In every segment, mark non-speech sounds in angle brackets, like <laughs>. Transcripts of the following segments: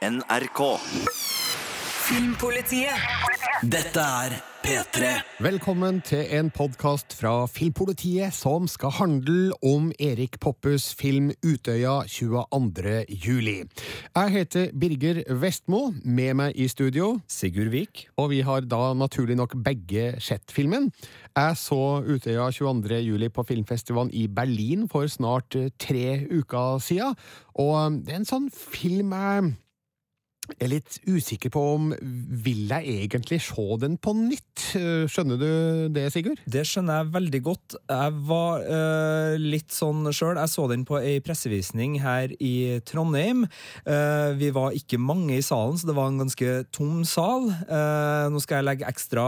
NRK. Filmpolitiet. Dette er P3. Velkommen til en podkast fra Filmpolitiet som skal handle om Erik Poppes film Utøya 22. juli. Jeg heter Birger Vestmo, med meg i studio, Sigurd Vik. og vi har da naturlig nok begge sett filmen. Jeg så Utøya 22. juli på filmfestivalen i Berlin for snart tre uker siden, og det er en sånn film jeg er litt usikker på om vil jeg egentlig se den på nytt. Skjønner du det, Sigurd? Det skjønner jeg veldig godt. Jeg var uh, litt sånn sjøl. Jeg så den på ei pressevisning her i Trondheim. Uh, vi var ikke mange i salen, så det var en ganske tom sal. Uh, nå skal jeg legge ekstra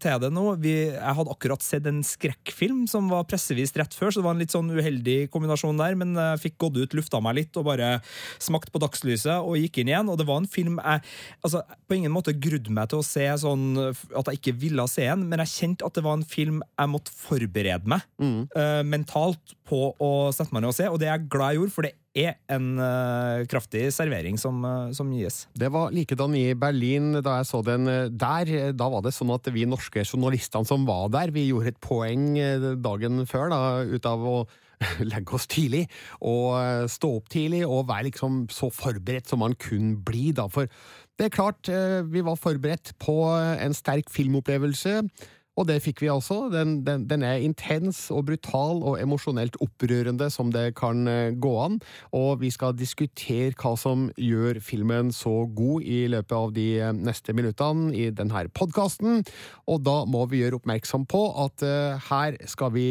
til det nå. Vi, jeg hadde akkurat sett en skrekkfilm som var pressevist rett før, så det var en litt sånn uheldig kombinasjon der, men jeg fikk gått ut, lufta meg litt og bare smakt på dagslyset og gikk inn igjen. Og det var en film jeg altså, på ingen måte grudde meg til å se sånn at jeg ikke ville se den, men jeg kjente at det var en film jeg måtte forberede meg eh, mentalt på å sette meg ned og se, og det er jeg glad jeg gjorde, for det er en uh, kraftig servering som, uh, som gis. Det var likedan i Berlin da jeg så den der. Da var det sånn at vi norske journalistene som var der, vi gjorde et poeng dagen før da, ut av å <laughs> legge oss tidlig og eh, stå opp tidlig og være liksom så forberedt som man kunne bli, da. For det er klart, eh, vi var forberedt på en sterk filmopplevelse. Og det fikk vi altså. Den, den, den er intens og brutal og emosjonelt opprørende som det kan eh, gå an. Og vi skal diskutere hva som gjør filmen så god i løpet av de eh, neste minuttene i denne podkasten. Og da må vi gjøre oppmerksom på at uh, her skal vi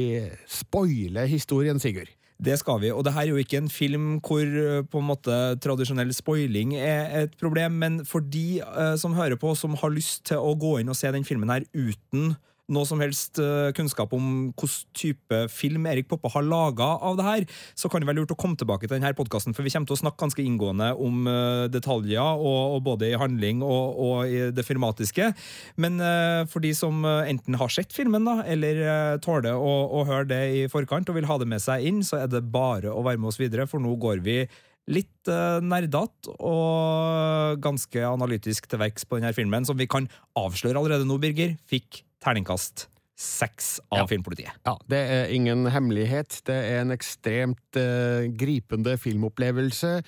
spoile historien, Sigurd. Det skal vi, og det her er jo ikke en film hvor på en måte tradisjonell spoiling er et problem, men for de uh, som hører på, som har lyst til å gå inn og se den filmen her uten noe som helst eh, kunnskap om hvilken type film Erik Poppe har laga av det her, så kan det være lurt å komme tilbake til denne podkasten, for vi kommer til å snakke ganske inngående om eh, detaljer, og, og både i handling og, og i det filmatiske. Men eh, for de som enten har sett filmen, da, eller tåler å, å høre det i forkant og vil ha det med seg inn, så er det bare å være med oss videre, for nå går vi litt uh, nerdete og ganske analytisk til verks på denne filmen, som vi kan avsløre allerede nå, Birger, fikk terningkast seks av Ja. Filmpolitiet. Ja, det er ingen hemmelighet. Det er en ekstremt eh, gripende filmopplevelse.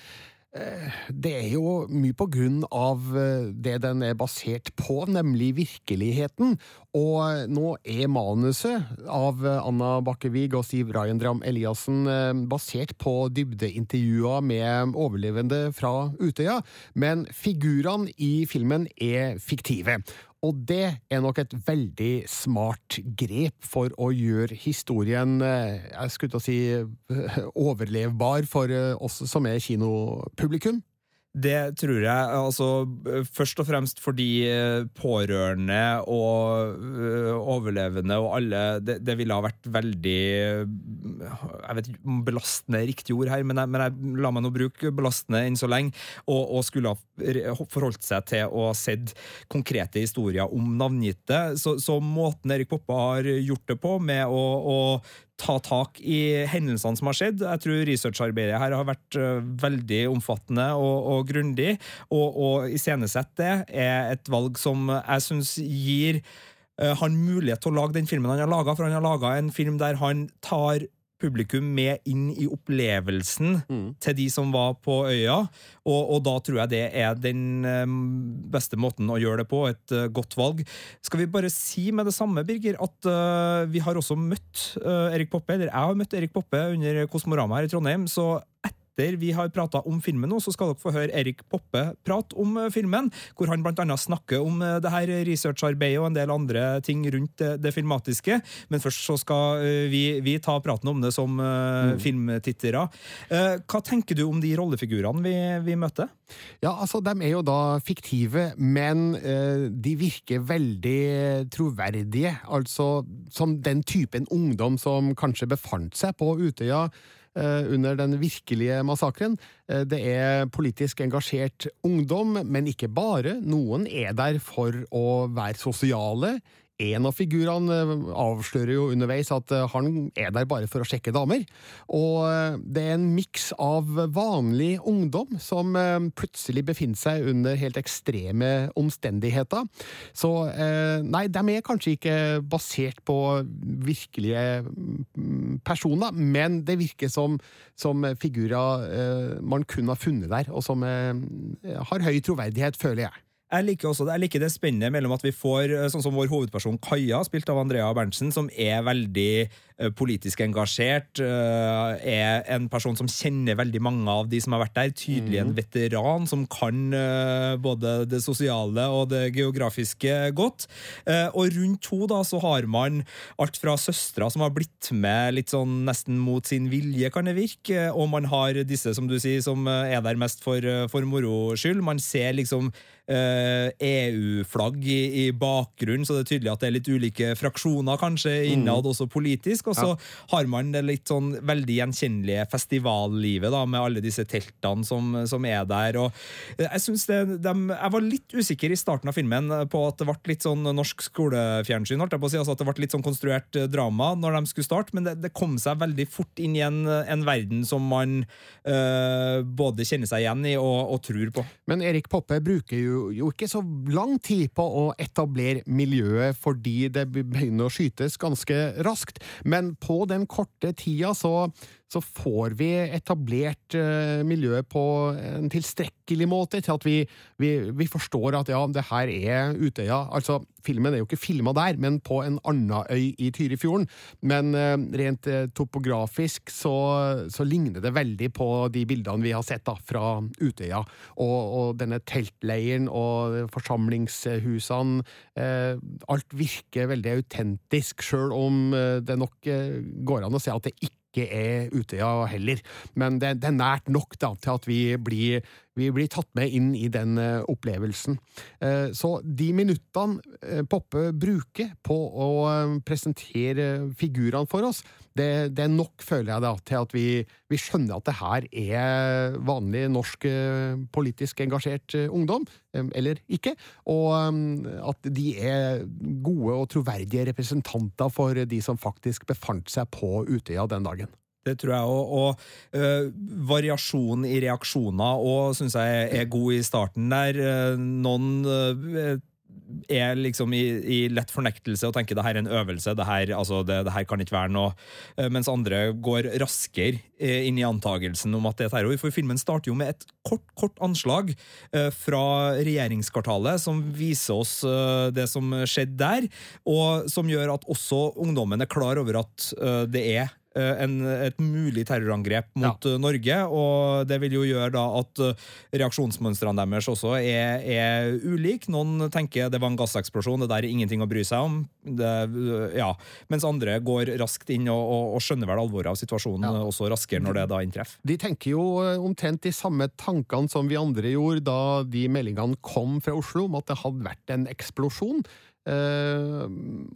Eh, Det er jo mye på grunn av eh, det den er basert på, nemlig virkeligheten. Og eh, nå er manuset av Anna Bakkevig og Siv Rajendram Eliassen basert på dybdeintervjuer med overlevende fra Utøya, men figurene i filmen er fiktive. Og det er nok et veldig smart grep for å gjøre historien eh, jeg skulle til å si eh, overlevbar for eh, oss som er kinopublikum. Det tror jeg, altså først og fremst fordi eh, pårørende og eh, overlevende og alle Det, det ville ha vært veldig Jeg vet ikke om belastende riktig ord her, men jeg, men jeg la meg nå bruke belastende enn så lenge, og, og skulle ha forholdt seg til å ha sett konkrete historier om navngitte. Så, så måten Erik Poppe har gjort det på, med å, å ta tak i hendelsene som har skjedd. Jeg tror researcharbeidet her har vært øh, veldig omfattende og, og grundig, og, å iscenesette det er et valg som jeg syns gir øh, han mulighet til å lage den filmen han har laga, for han har laga en film der han tar publikum med inn i opplevelsen til de som var på øya, og, og da tror jeg det er den øh, beste måten å gjøre det på, et øh, godt valg. Skal vi bare si med det samme, Birger, at uh, vi har også møtt uh, Erik Poppe, eller jeg har møtt Erik Poppe under Kosmorama her i Trondheim, så etter vi har prata om filmen nå, så skal dere få høre Erik Poppe prate om øh, filmen, hvor han annet snakker om øh, det her researcharbeidet og en del andre ting rundt det, det filmatiske. Men først så skal vi, vi ta praten om det som mm. filmtittere. Eh, hva tenker du om de rollefigurene vi, vi møter? Ja, altså, de er jo da fiktive, men eh, de virker veldig troverdige. Altså som den typen ungdom som kanskje befant seg på Utøya eh, under den virkelige massakren. Eh, Det er politisk engasjert ungdom, men ikke bare. Noen er der for å være sosiale, en av figurene eh, avslører jo underveis at eh, han er der bare for å sjekke damer. Og eh, det er en miks av vanlig ungdom som plutselig befinner seg under helt ekstreme omstendigheter. Så nei, de er kanskje ikke basert på virkelige mm, personer, men det virker som, som figurer man kun har funnet der, og som har høy troverdighet, føler jeg. Jeg liker også jeg liker det spennet mellom at vi får eh, sånn som vår hovedperson Kaja, spilt av Andrea Berntsen, som er veldig politisk engasjert, uh, er en person som kjenner veldig mange av de som har vært der. Tydelig en mm. veteran som kan uh, både det sosiale og det geografiske godt. og rundt henne da så har man alt fra søstera som har blitt med litt sånn nesten mot sin vilje, kan det virke, og man har disse, som du sier, som er der mest for, for moro skyld. Man ser liksom EU-flagg eh, e i, i bakgrunnen, så det er tydelig at det er litt ulike fraksjoner kanskje innad, mm. også politisk. Og så ja. har man det litt sånn veldig gjenkjennelige festivallivet da, med alle disse teltene som, som er der. Og eh, jeg synes det, de, jeg var litt usikker i starten av filmen på at det ble litt sånn norsk skolefjernsyn. holdt jeg på å si, altså At det ble litt sånn konstruert eh, drama når de skulle starte, men det, det kom seg veldig fort inn i en, en verden som man øh, både kjenner seg igjen i og, og tror på. Men Erik Poppe bruker jo jo ikke så lang tid på å etablere miljøet, fordi det begynner å skytes ganske raskt. Men på den korte tida så så får vi etablert uh, miljøet på en tilstrekkelig måte til at vi, vi, vi, forstår at ja, det her er Utøya. Altså, filmen er jo ikke filma der, men på en annen øy i Tyrifjorden. Men uh, rent uh, topografisk så, så, ligner det veldig på de bildene vi har sett da, fra Utøya. Og, og denne teltleiren og forsamlingshusene. alt virker veldig autentisk, sjøl om det nok går an å se at det ikke ikke er Utøya heller. Men det, det, er nært nok da, til at vi blir, vi blir tatt med inn i den uh, opplevelsen. Uh, så de minuttene uh, Poppe bruker på å presentere figurene for oss, det, det, er nok, føler jeg, da, til at vi, vi, skjønner at det her er vanlig norsk eh, politisk engasjert eh, ungdom, eh, eller ikke, og at de er gode og troverdige representanter for de som faktisk befant seg på Utøya den dagen. Det tror jeg. Og, og uh, variasjon i reaksjoner òg syns jeg er god i starten der. noen uh, er liksom i, i, lett fornektelse og tenker det her er en øvelse, det her, altså det, det her kan ikke være noe, eh, mens andre går raskere eh, inn i antagelsen om at det er terror. For filmen starter jo med et kort, kort anslag eh, fra regjeringskvartalet som viser oss det som skjedde der, og som gjør at også ungdommen er klar over at det er en, et mulig terrorangrep mot ja. Eh, Norge. Og det vil jo gjøre da at eh, reaksjonsmønstrene deres også er, er ulike. Noen tenker det var en gasseksplosjon, det der er ingenting å bry seg om. Det, ja. Mens andre går raskt inn og, og, og skjønner vel alvoret av situasjonen ja. også raskere når det da inntreffer. De tenker jo omtrent de samme tankene som vi andre gjorde da de meldingene kom fra Oslo om at det hadde vært en eksplosjon. Uh,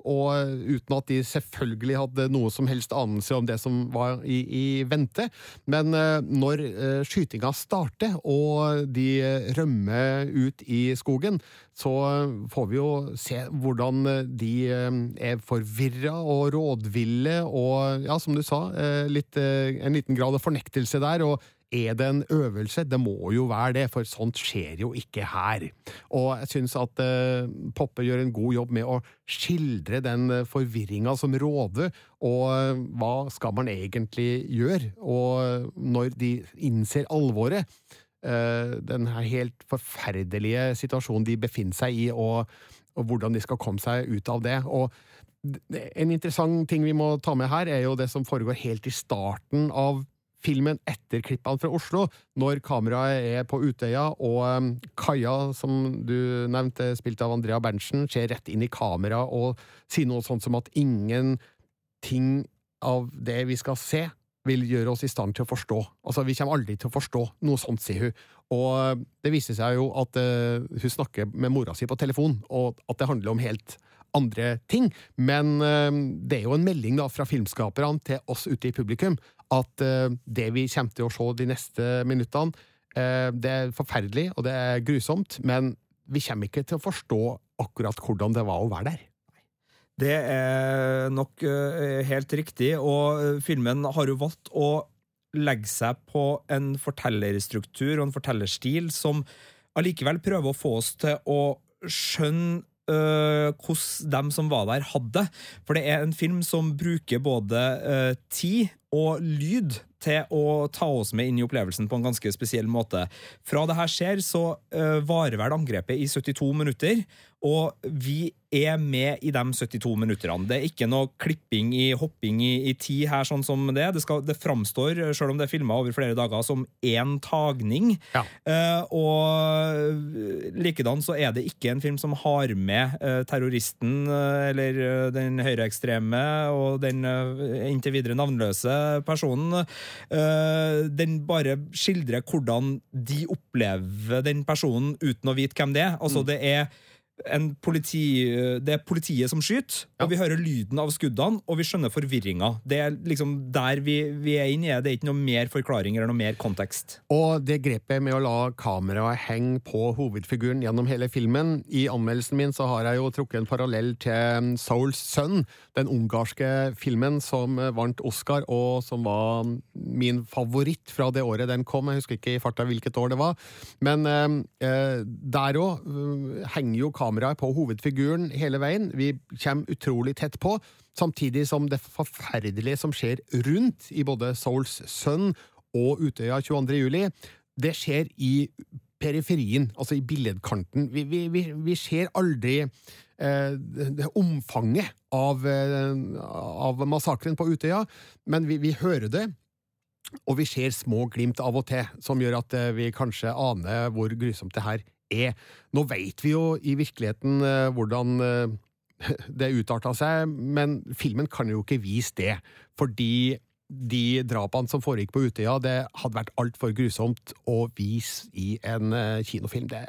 og uten at de selvfølgelig hadde noe som helst anelse om det som var i, i vente. Men uh, når uh, skytinga starter og de rømmer ut i skogen, så får vi jo se hvordan de er forvirra og rådville og, ja, som du sa, litt, en liten grad av fornektelse der. og er det en øvelse? Det må jo være det, for sånt skjer jo ikke her. Og jeg syns at eh, Poppe gjør en god jobb med å skildre den uh, forvirringa som råder, og uh, hva skal man egentlig gjøre? Og når de innser alvoret, eh, den helt forferdelige situasjonen de befinner seg i, og, og hvordan de skal komme seg ut av det. og en interessant ting vi må ta med her, er jo det som foregår helt i starten av filmen etter klippene fra Oslo, når kameraet er på Utøya, og um, Kaja, som du nevnte, spilt av Andrea Berntsen, ser rett inn i kamera og sier noe sånt som at ingenting av det vi skal se, vil gjøre oss i stand til å forstå. Altså, Vi kommer aldri til å forstå noe sånt, sier hun. Og uh, det viser seg jo at uh, hun snakker med mora si på telefon, og at det handler om helt andre ting. Men uh, det er jo en melding da fra filmskaperne til oss ute i publikum at uh, det vi kommer til å se de neste minuttene, uh, det er forferdelig og det er grusomt, men vi kommer ikke til å forstå akkurat hvordan det var å være der. Det er nok uh, helt riktig, og filmen har jo valgt å legge seg på en fortellerstruktur og en fortellerstil som allikevel prøver å få oss til å skjønne hvordan dem som var der, hadde. For det er en film som bruker både uh, tid og lyd til å ta oss med inn i opplevelsen på en ganske spesiell måte. Fra det her skjer, så uh, varer vel angrepet i 72 minutter, og vi er med i de 72 minutterne. Det er ikke noe klipping i hopping i, i tid her, sånn som det. Det, skal, det framstår, selv om det er filma over flere dager, som én tagning. Ja. Eh, og likedan så er det ikke en film som har med eh, terroristen uh, eller den høyreekstreme og den inntil videre navnløse personen. den bare skildrer hvordan de opplever den personen uten å vite hvem det er. Altså, det er politi, det er politiet som skyter, ja. og vi hører lyden av skuddene, og vi skjønner forvirringa. Det er liksom der vi, vi er inne i. Det er ikke noe mer forklaring eller noe mer kontekst. Og det grepet med å la kameraet henge på hovedfiguren gjennom hele filmen I anmeldelsen min så har jeg jo trukket en parallell til Souls Son, den ungarske filmen som vant Oscar, og som var min favoritt fra det året den kom. Jeg husker ikke i farta hvilket år det var. Men eh, der òg eh, henger jo kameraet kameraet på hovedfiguren hele veien. Vi kommer utrolig tett på, samtidig som det forferdelige som skjer rundt i både Souls Sun og Utøya 22. juli, det skjer i periferien, altså i billedkanten. Vi, vi, vi, vi ser aldri eh, det omfanget av, eh, av massakren på Utøya, men vi, hører det. Og vi ser små glimt av og til, som gjør at eh, vi kanskje aner hvor grusomt det her er. Nå veit vi jo i virkeligheten eh, hvordan eh, <laughs> det utarta seg, men filmen kan jo ikke vise det. Fordi de drapene som foregikk på Utøya, det hadde vært altfor grusomt å vise i en eh, kinofilm. Det,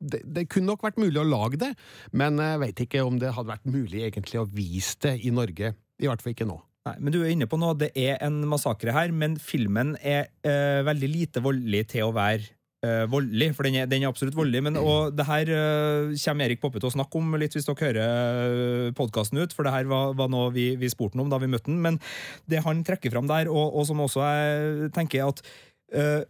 det, det, kunne nok vært mulig å lage det, men jeg veit ikke om det hadde vært mulig egentlig å vise det i Norge. I hvert fall ikke nå. Nei, men du er inne på noe, Det er en massakre her, men filmen er eh, veldig lite voldelig til å være uh, voldelig, for den er, den er, absolutt voldelig. Men, og det her uh, kommer Erik Poppe til å snakke om litt hvis dere hører eh, podkasten ut, for det her var, var noe vi, vi spurte ham om da vi møtte ham. Men det han trekker fram der, og, og som også jeg tenker at uh,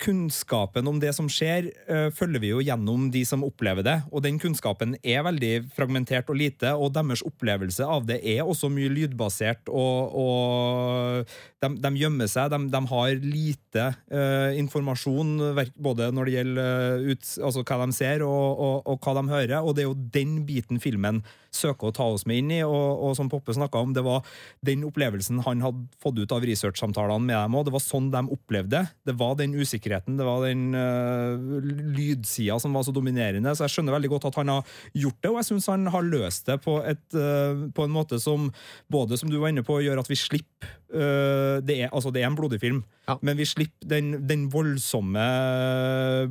kunnskapen om det som skjer, uh, følger vi jo gjennom de som opplever det. Og den kunnskapen er veldig fragmentert og lite, og deres opplevelse av det er også mye lydbasert. Og, og de, de, gjemmer seg. De, de har lite uh, informasjon, både når det gjelder ut, altså hva de ser og, og, og, hva de hører. Og det er jo den biten filmen søker å ta oss med inn i. Og, og som Poppe snakka om, det var den opplevelsen han hadde fått ut av researchsamtalene med dem òg. Det var sånn de opplevde det. var den usikkerheten, det var den uh, lydsida som var så dominerende. Så jeg skjønner veldig godt at han har gjort det, og jeg syns han har løst det på, et, uh, på, en måte som både, som du var inne på, gjør at vi slipper uh, det, er, altså det er en blodig film, ja. men vi slipper den, den voldsomme,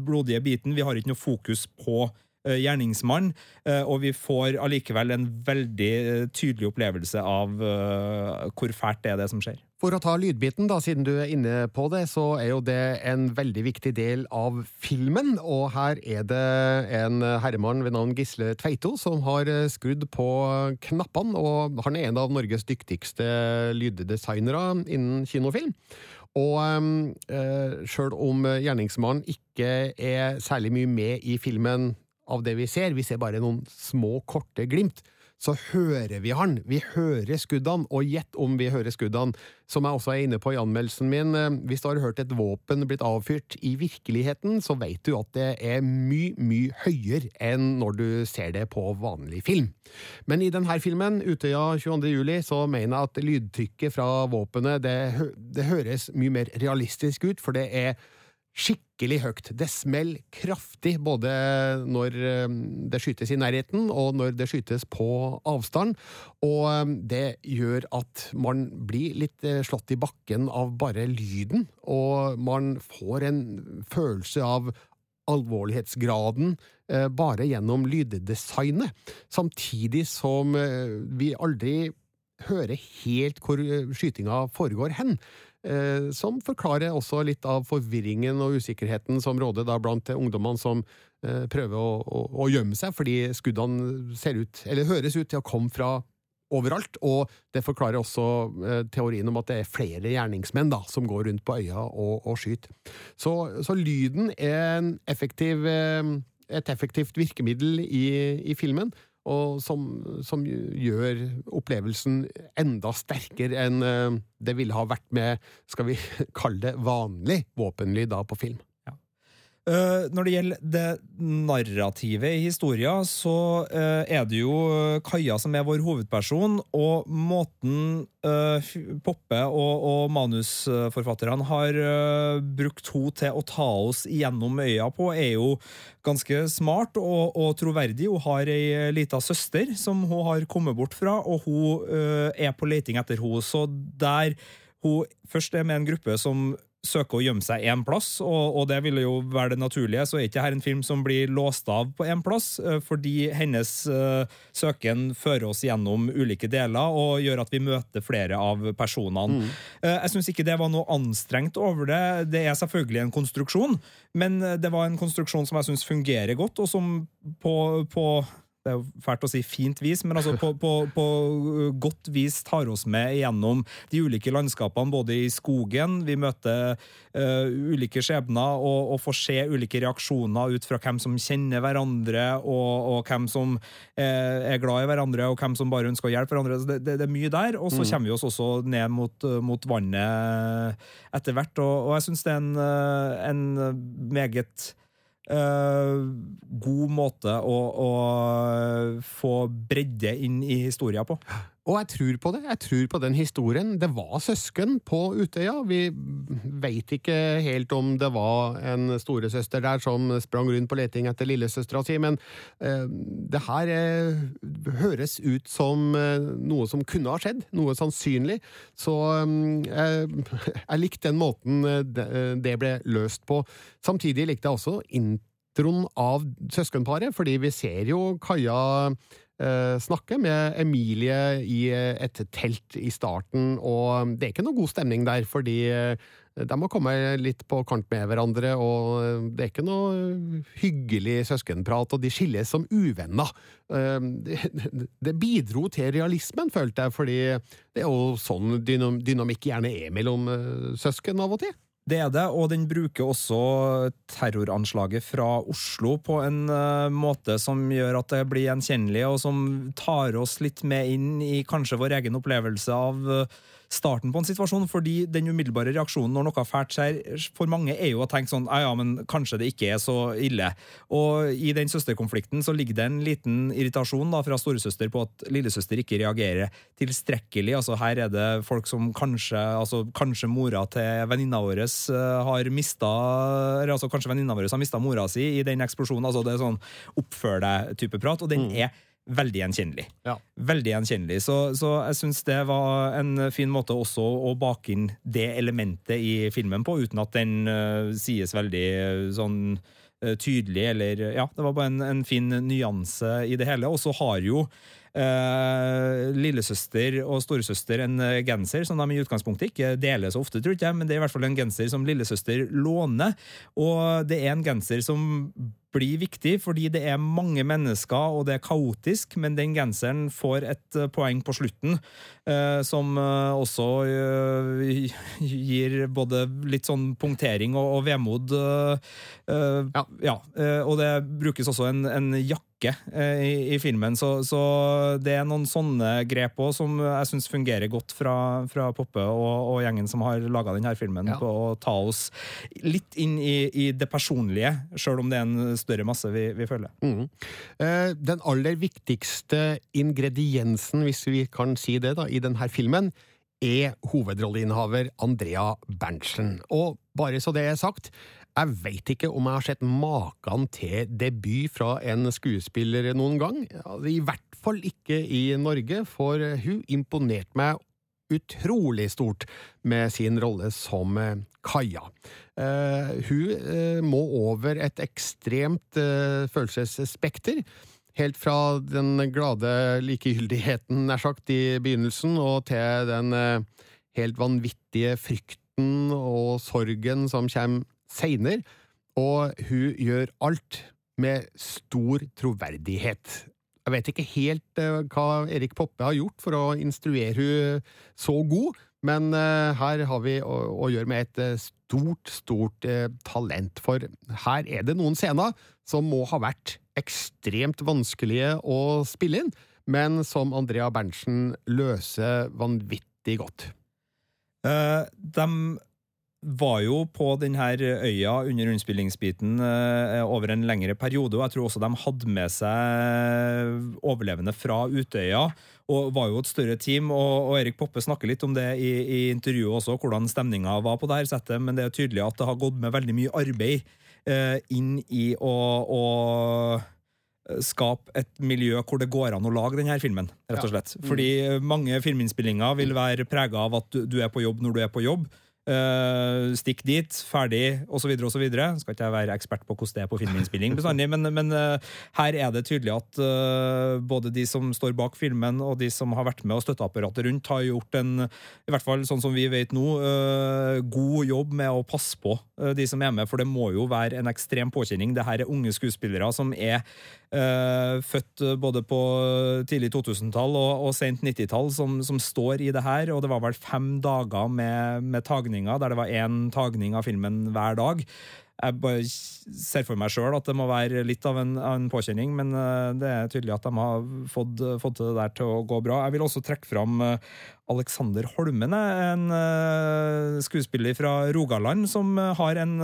blodige biten. Vi har ikke noe fokus på Eh, gjerningsmann, eh, og vi får allikevel en veldig eh, tydelig opplevelse av hvor fælt det er det som skjer. For å ta lydbiten, da, siden du er inne på det, så er jo det en veldig viktig del av filmen. Og her er det en herremann ved navn Gisle Tveito som har skrudd på knappene. Og han er en av Norges dyktigste lyddesignere innen kinofilm. Og øh, sjøl om gjerningsmannen ikke er særlig mye med i filmen av det vi ser, vi ser bare noen små, korte glimt, så hører vi han. Vi hører skuddene, og gjett om vi hører skuddene. Som jeg også er inne på i anmeldelsen min, eh, hvis du har hørt et våpen blitt avfyrt i virkeligheten, så vet du at det er mye, mye høyere enn når du ser det på vanlig film. Men i denne filmen, Utøya 22. juli, så mener jeg at lydtrykket fra våpenet det, det høres mye mer realistisk ut, for det er skikkelig høyt. Det smeller kraftig både når eh, det skytes i nærheten og når det skytes på avstand, og eh, det gjør at man blir litt eh, slått i bakken av bare lyden, og man får en følelse av alvorlighetsgraden bare gjennom lyddesignet, samtidig som vi aldri hører helt hvor skytinga foregår hen. Eh, som forklarer også litt av forvirringen og usikkerheten som råder da blant ungdommene som eh, prøver å, å, å, gjemme seg fordi skuddene ser ut, eller høres ut til å komme fra overalt, og det forklarer også eh, teorien om at det er flere gjerningsmenn da, som går rundt på øya og, og skyter. Så, så, lyden er effektiv, et effektivt virkemiddel i, i filmen, og som, som, gjør opplevelsen enda sterkere enn eh, det ville ha vært med, skal vi <laughs> kalle det, vanlig våpenlyd da på film. Uh, når det gjelder det narrativet i historien, så uh, er det jo Kaja som er vår hovedperson, og måten uh, Poppe og, og manusforfatterne har brukt henne til å ta oss gjennom øya på, er jo ganske smart og, og troverdig. Hun har ei lita søster som hun har kommet bort fra, og hun er på leiting etter henne. Så der hun først er med en gruppe som søker å gjemme seg én plass, og, og, det ville jo være det naturlige. Så er ikke dette en film som blir låst av på én plass, eh, fordi hennes uh, søken fører oss gjennom ulike deler og gjør at vi møter flere av personene. Mm. Uh, jeg syns ikke det var noe anstrengt over det. Det er selvfølgelig en konstruksjon, men det var en konstruksjon som jeg syns fungerer godt, og som på, på det er jo fælt å si fint vis, men altså på, på, på, godt vis tar oss med gjennom de ulike landskapene, både i skogen, vi møter uh, ulike skjebner og, og, får se ulike reaksjoner ut fra hvem som kjenner hverandre, og, og hvem som uh, er glad i hverandre, og hvem som bare ønsker å hjelpe hverandre. Det, det, det, er mye der. Og så mm. kommer vi oss også ned mot, mot vannet etter hvert, og, og jeg syns det er en, en meget Uh, god måte å, å, få bredde inn i historia på. Og jeg tror på det. Jeg tror på den historien. Det var søsken på Utøya. Vi veit ikke helt om det var en storesøster der som sprang rundt på leting etter lillesøstera si, men eh, det her eh, høres ut som noe som kunne ha skjedd. Noe sannsynlig. Så um, jeg, likte den måten det, det ble løst på. Samtidig likte jeg også introen av søskenparet, fordi vi ser jo Kaja Eh, snakke med Emilie i eh, et telt i starten, og det er ikke noe god stemning der, fordi eh, de må komme litt på kant med hverandre, og det er ikke noe hyggelig søskenprat, og de skilles som uvenner. <laughs> Det bidro til realismen, følte jeg, fordi det er jo sånn dynamikk gjerne er mellom søsken av og til. Det er det, og den bruker også terroranslaget fra Oslo på en uh, måte som gjør at det blir gjenkjennelig, og som tar oss litt med inn i kanskje vår egen opplevelse av uh, starten på en situasjon, fordi den umiddelbare reaksjonen når noe fælt skjer, for mange er jo å tenke sånn ja, ja, men kanskje det ikke er så ille. Og i den søsterkonflikten så ligger det en liten irritasjon da fra storesøster på at lillesøster ikke reagerer tilstrekkelig. Altså her er det folk som kanskje altså kanskje mora til venninna vår eh, har mista altså kanskje venninna vår har mista mora si i den eksplosjonen. altså Det er sånn oppfør deg-type prat, og den mm. er veldig gjenkjennelig. Ja. Veldig gjenkjennelig. Så, så jeg syns det var en fin måte også å bake inn det elementet i filmen på, uten at den uh, sies veldig uh, sånn uh, tydelig, eller Ja, det var bare en, en fin nyanse i det hele. Og så har jo Uh, lillesøster og storesøster en genser som de i utgangspunktet ikke deler så ofte, tror jeg, men det er i hvert fall en genser som lillesøster låner. Og det er en genser som blir viktig, fordi det er mange mennesker, og det er kaotisk, men den genseren får et eh, poeng på slutten eh, som eh, også <laughs> gir både litt sånn punktering og, vemod. Ja. ja. og det brukes også en, en jakke i, i, filmen, så, så, det er noen sånne grep òg som jeg syns fungerer godt fra, fra Poppe og, og, gjengen som har laga denne filmen, ja. på å ta oss litt inn i, i det personlige, sjøl om det er en større masse vi, vi føler. Mm. Eh, den aller viktigste ingrediensen, hvis vi kan si det, da, i denne filmen, er hovedrolleinnehaver Andrea Berntsen. Og bare så det er sagt, jeg veit ikke om jeg har sett maken til debut fra en skuespiller noen gang. I hvert fall ikke i Norge, for hun imponerte meg utrolig stort med sin rolle som Kaja. Uh, hun uh, må over et ekstremt følelsesspekter. Helt fra den glade likegyldigheten, nær sagt, i begynnelsen, og til den helt vanvittige frykten og sorgen som kommer seinere. Og hun gjør alt med stor troverdighet. Jeg vet ikke helt uh, hva Erik Poppe har gjort for å instruere hun så god, men uh, her har vi å, gjøre med et uh, stort, stort talent. For her er det noen scener som må ha vært ekstremt vanskelige å spille inn, men som Andrea Berntsen løser vanvittig godt. de var jo på denne øya under innspillingsbiten eh, over en lengre periode, og jeg tror også de hadde med seg overlevende fra Utøya. Og var jo et større team, og, og Erik Poppe snakker litt om det i, i intervjuet også, hvordan stemninga var på det her settet, men det er tydelig at det har gått med veldig mye arbeid eh, inn i å, å skape et miljø hvor det går an å lage denne filmen. rett og slett. Fordi mange filminnspillinger vil være prega av at du er på jobb når du er på jobb. Uh, stikk dit, ferdig, osv., osv. Skal ikke jeg være ekspert på hvordan det er på filminnspilling, bestandig, men, men uh, her er det tydelig at uh, både de som står bak filmen, og de som har vært med og støtteapparatet rundt, har gjort en, i hvert fall sånn som vi vet nå, god jobb med å passe på de som er med, for det må jo være en ekstrem påkjenning. Det her er unge skuespillere som er født både på tidlig 2000-tall og, og sent 90-tall, som, som, står i det her. Og det var vel fem dager med, med tagninger, der det var én tagning av filmen hver dag jeg bare ser for meg sjøl at det må være litt av en, en, påkjenning, men eh, det er tydelig at de har fått, fått, det der til å gå bra. Jeg vil også trekke fram eh, Alexander Holmen, en eh, skuespiller fra Rogaland, som har en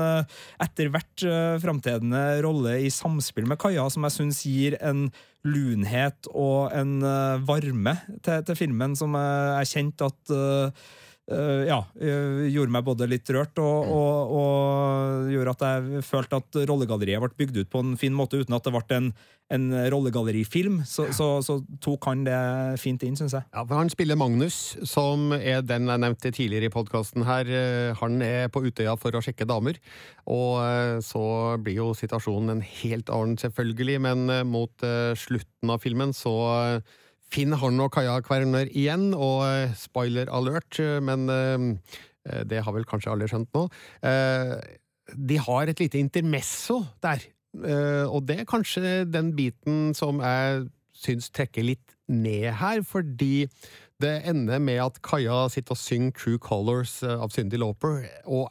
etter hvert framtredende rolle i samspill med Kaja, som jeg syns gir en lunhet og en varme til, til filmen, som jeg kjente at ja, uh, gjorde meg både litt rørt og, og, og, gjorde at jeg følte at rollegalleriet ble bygd ut på en fin måte, uten at det ble en, en rollegallerifilm. Så, så, så, tok han det fint inn, syns jeg. Ja, for Han spiller Magnus, som er den jeg nevnte tidligere i podkasten her. Uh, han er på Utøya for å sjekke damer, og så blir jo situasjonen en helt annen, selvfølgelig, men mot slutten av filmen så finner har og Kaja Kverner igjen, og uh, spoiler alert, eh, men uh, det har vel kanskje alle skjønt nå. De har et lite intermesso der, og det er kanskje den biten som jeg syns trekker litt ned her, fordi det ender med at Kaja sitter og synger True Colors av Cindy Lauper, og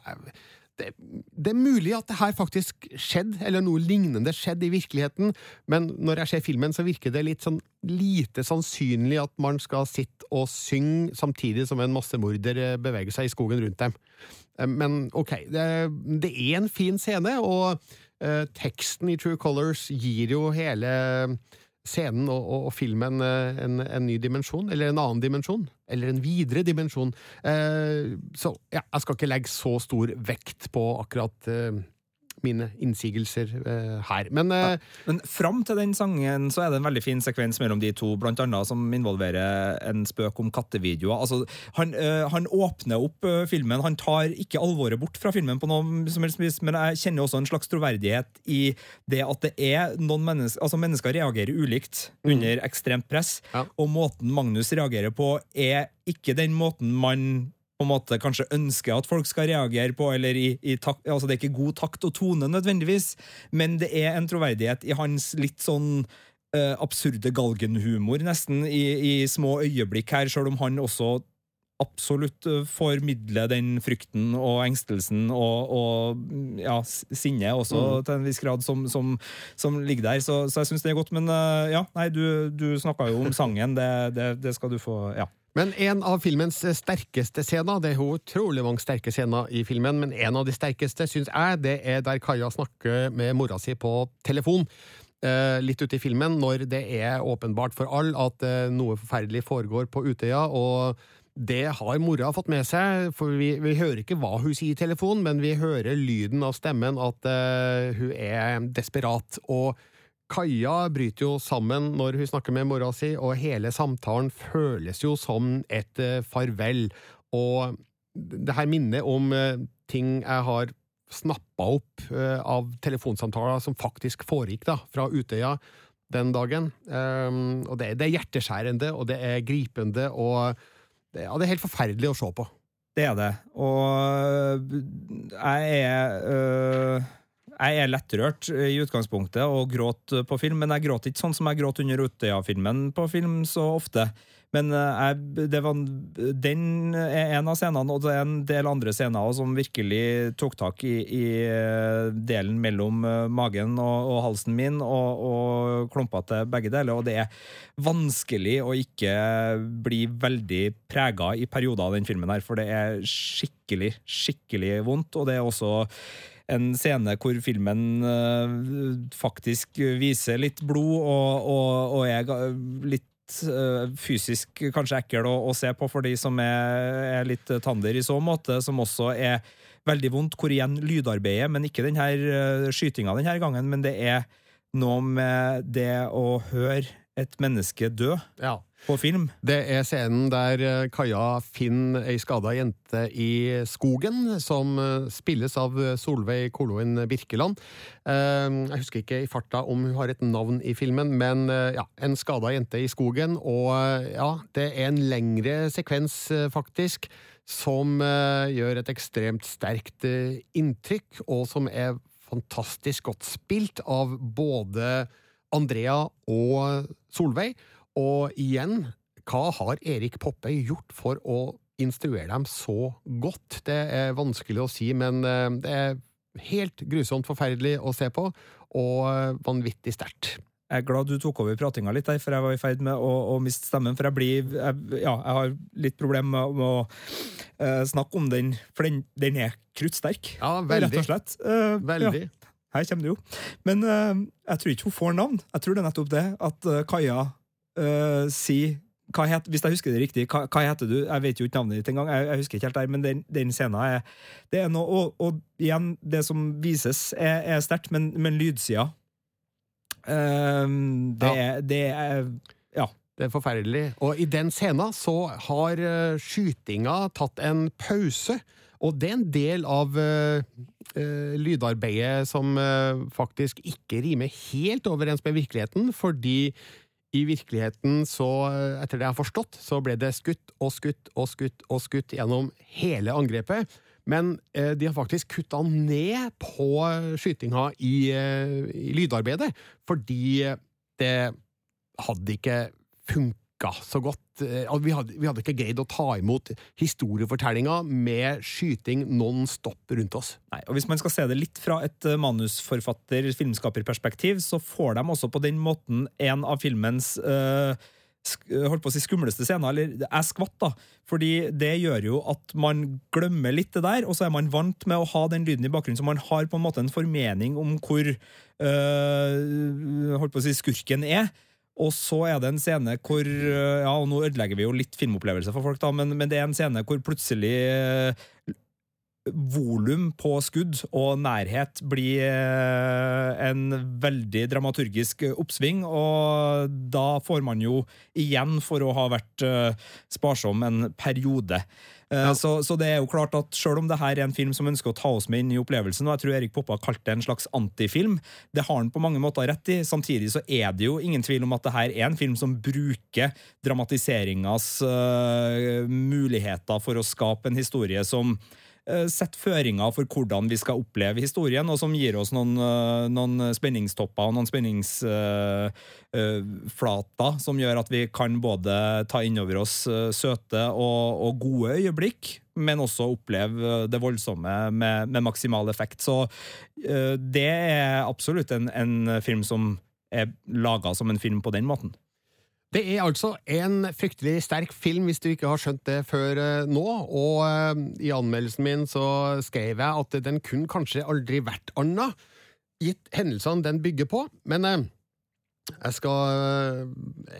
det, det, er mulig at det her faktisk skjedde, eller noe lignende skjedde i virkeligheten, men når jeg ser filmen, så virker det litt sånn lite sannsynlig at man skal sitte og synge samtidig som en massemorder eh, beveger seg i skogen rundt dem. Eh, men ok, det, det er en fin scene, og eh, teksten i True Colors gir jo hele scenen og, og, og filmen en, en, ny dimensjon, eller en annen dimensjon, eller en videre dimensjon. Eh, så ja, jeg skal ikke legge så stor vekt på akkurat eh, mine innsigelser uh, her. Men, ja. Men fram til den sangen så er det en veldig fin sekvens mellom de to, blant annet som involverer en spøk om kattevideoer. Altså, han, uh, han åpner opp filmen. Han tar ikke alvoret bort fra filmen, på noe som helst vis, men jeg kjenner også en slags troverdighet i det at det er noen mennesker Altså, mennesker reagerer ulikt mm. under ekstremt press, ja. og måten Magnus reagerer på, er ikke den måten man på en måte kanskje ønsker at folk skal reagere på, eller i, i takt, altså Det er ikke god takt og tone nødvendigvis, men det er en troverdighet i hans litt sånn uh, absurde galgenhumor, nesten, i, i, små øyeblikk her, sjøl om han også absolutt uh, formidler den frykten og engstelsen og, og ja, sinnet også, mm. til en viss grad, som, som, som ligger der. Så, så jeg syns det er godt. Men uh, ja, nei, du, du snakka jo om sangen. Det, det, det skal du få Ja. Men en av filmens sterkeste scener, det er jo utrolig mange sterke scener i filmen, men en av de sterkeste, syns jeg, det er der Kaja snakker med mora si på telefon. Eh, litt ute i filmen, når det er åpenbart for alle at eh, noe forferdelig foregår på Utøya, og det har mora fått med seg, for vi, vi, hører ikke hva hun sier i telefonen, men vi hører lyden av stemmen, at uh, hun er desperat. Og Kaja bryter jo sammen når hun snakker med mora si, og hele samtalen føles jo som et uh, farvel. Og det her minner om uh, ting jeg har snappa opp uh, av telefonsamtaler som faktisk foregikk da, fra Utøya den dagen. Um, og det, er hjerteskjærende, og det er gripende, og det, er helt forferdelig å se på. Det er det. Og jeg er jeg er lettrørt i utgangspunktet og gråt på film, men jeg gråt ikke sånn som jeg gråt under Utøya-filmen på film så ofte. Men eh, jeg, var, den er en av scenene, og det er en del andre scener som virkelig tok tak i, i eh, delen mellom eh, magen og, og halsen min, og, og klumpa til begge deler. Og det er vanskelig å ikke bli veldig prega i perioder av den filmen her, for det er skikkelig, skikkelig vondt, og det er også en scene hvor filmen uh, faktisk viser litt blod og, og, og er litt uh, fysisk kanskje ekkel å, å, se på for de som er, er litt tander i så måte, som også er veldig vondt. Hvor igjen lydarbeidet, men ikke denne uh, skytinga denne gangen, men det er noe med det å høre et menneske dø. Ja på film. Det er scenen der eh, Kaja finner ei skada jente i skogen, som eh, spilles av Solveig Koloen Birkeland. Eh, jeg husker ikke i farta om hun har et navn i filmen, men ja, en skada jente i skogen. Og ja, det er en lengre sekvens, faktisk, som gjør et ekstremt sterkt inntrykk, og som er fantastisk godt spilt av både Andrea og Solveig. Og igjen, hva har Erik Poppe gjort for å instruere dem så godt? Det er vanskelig å si, men eh, det er helt grusomt forferdelig å se på, og eh, vanvittig sterkt. Jeg er glad du tok over pratinga litt der, for jeg var i ferd med å, å miste stemmen. For jeg blir jeg, Ja, jeg har litt problemer med, med, å uh, snakke om den, for den, den er kruttsterk. Ja, veldig. Rett og slett. Uh, veldig. Ja, her kommer det jo. Men uh, jeg tror ikke hun får navn. Jeg tror det er nettopp det at Kaja uh, si het, Hvis jeg husker det riktig, hva, hva, heter du? Jeg vet jo ikke navnet ditt engang. Jeg, jeg husker ikke helt der, men den, den scenen er, det er noe, og, og, igjen, det som vises, er, er sterkt, men, men lydsida uh, det, ja. det er Ja. Det er forferdelig. Og i den scenen så har uh, skytinga tatt en pause. Og det er en del av uh, uh, lydarbeidet som uh, faktisk ikke rimer helt overens med virkeligheten, fordi i virkeligheten, så, etter det jeg har forstått, så ble det skutt og skutt og skutt og skutt gjennom hele angrepet. Men eh, de har faktisk kutta ned på skytinga i, eh, i lydarbeidet, fordi det hadde ikke funka funka så godt. Eh, vi hadde, vi hadde ikke greid å ta imot historiefortellinga med skyting non stop rundt oss. Nei, og Hvis man skal se det litt fra et eh, manusforfatter, filmskaperperspektiv, så får de også på den måten en av filmens øh, holdt på å si skumleste scener, eller jeg skvatt, da. Fordi det gjør jo at man glemmer litt det der, og så er man vant med å ha den lyden i bakgrunnen, så man har på en måte en formening om hvor øh, holdt på å si skurken er. Og så er det en scene hvor Ja, og nå ødelegger vi jo litt filmopplevelse for folk, da, men, men det er en scene hvor plutselig eh, volum på skudd og nærhet blir eh, en veldig dramaturgisk oppsving, og da får man jo igjen for å ha vært eh, sparsom en periode. Eh, ja. Så, så, det er jo klart at selv om det her er en film som ønsker å ta oss med inn i opplevelsen, og jeg tror Erik Poppa kalte det en slags antifilm, det har han på mange måter rett i. Samtidig så er det jo ingen tvil om at det her er en film som bruker dramatiseringas uh, muligheter for å skape en historie som Eh, sette føringer for hvordan vi skal oppleve historien, og som gir oss noen, eh, noen spenningstopper og noen spenningsflater eh, som gjør at vi kan både ta inn over oss søte og, og gode øyeblikk, men også oppleve det voldsomme med, med maksimal effekt. Så det er absolutt en, en film som er laga som en film på den måten. Det er altså en fryktelig sterk film, hvis du ikke har skjønt det før eh, nå. Og eh, i anmeldelsen min så skrev jeg at den kunne kanskje aldri vært anna, gitt hendelsene den bygger på. Men eh, jeg skal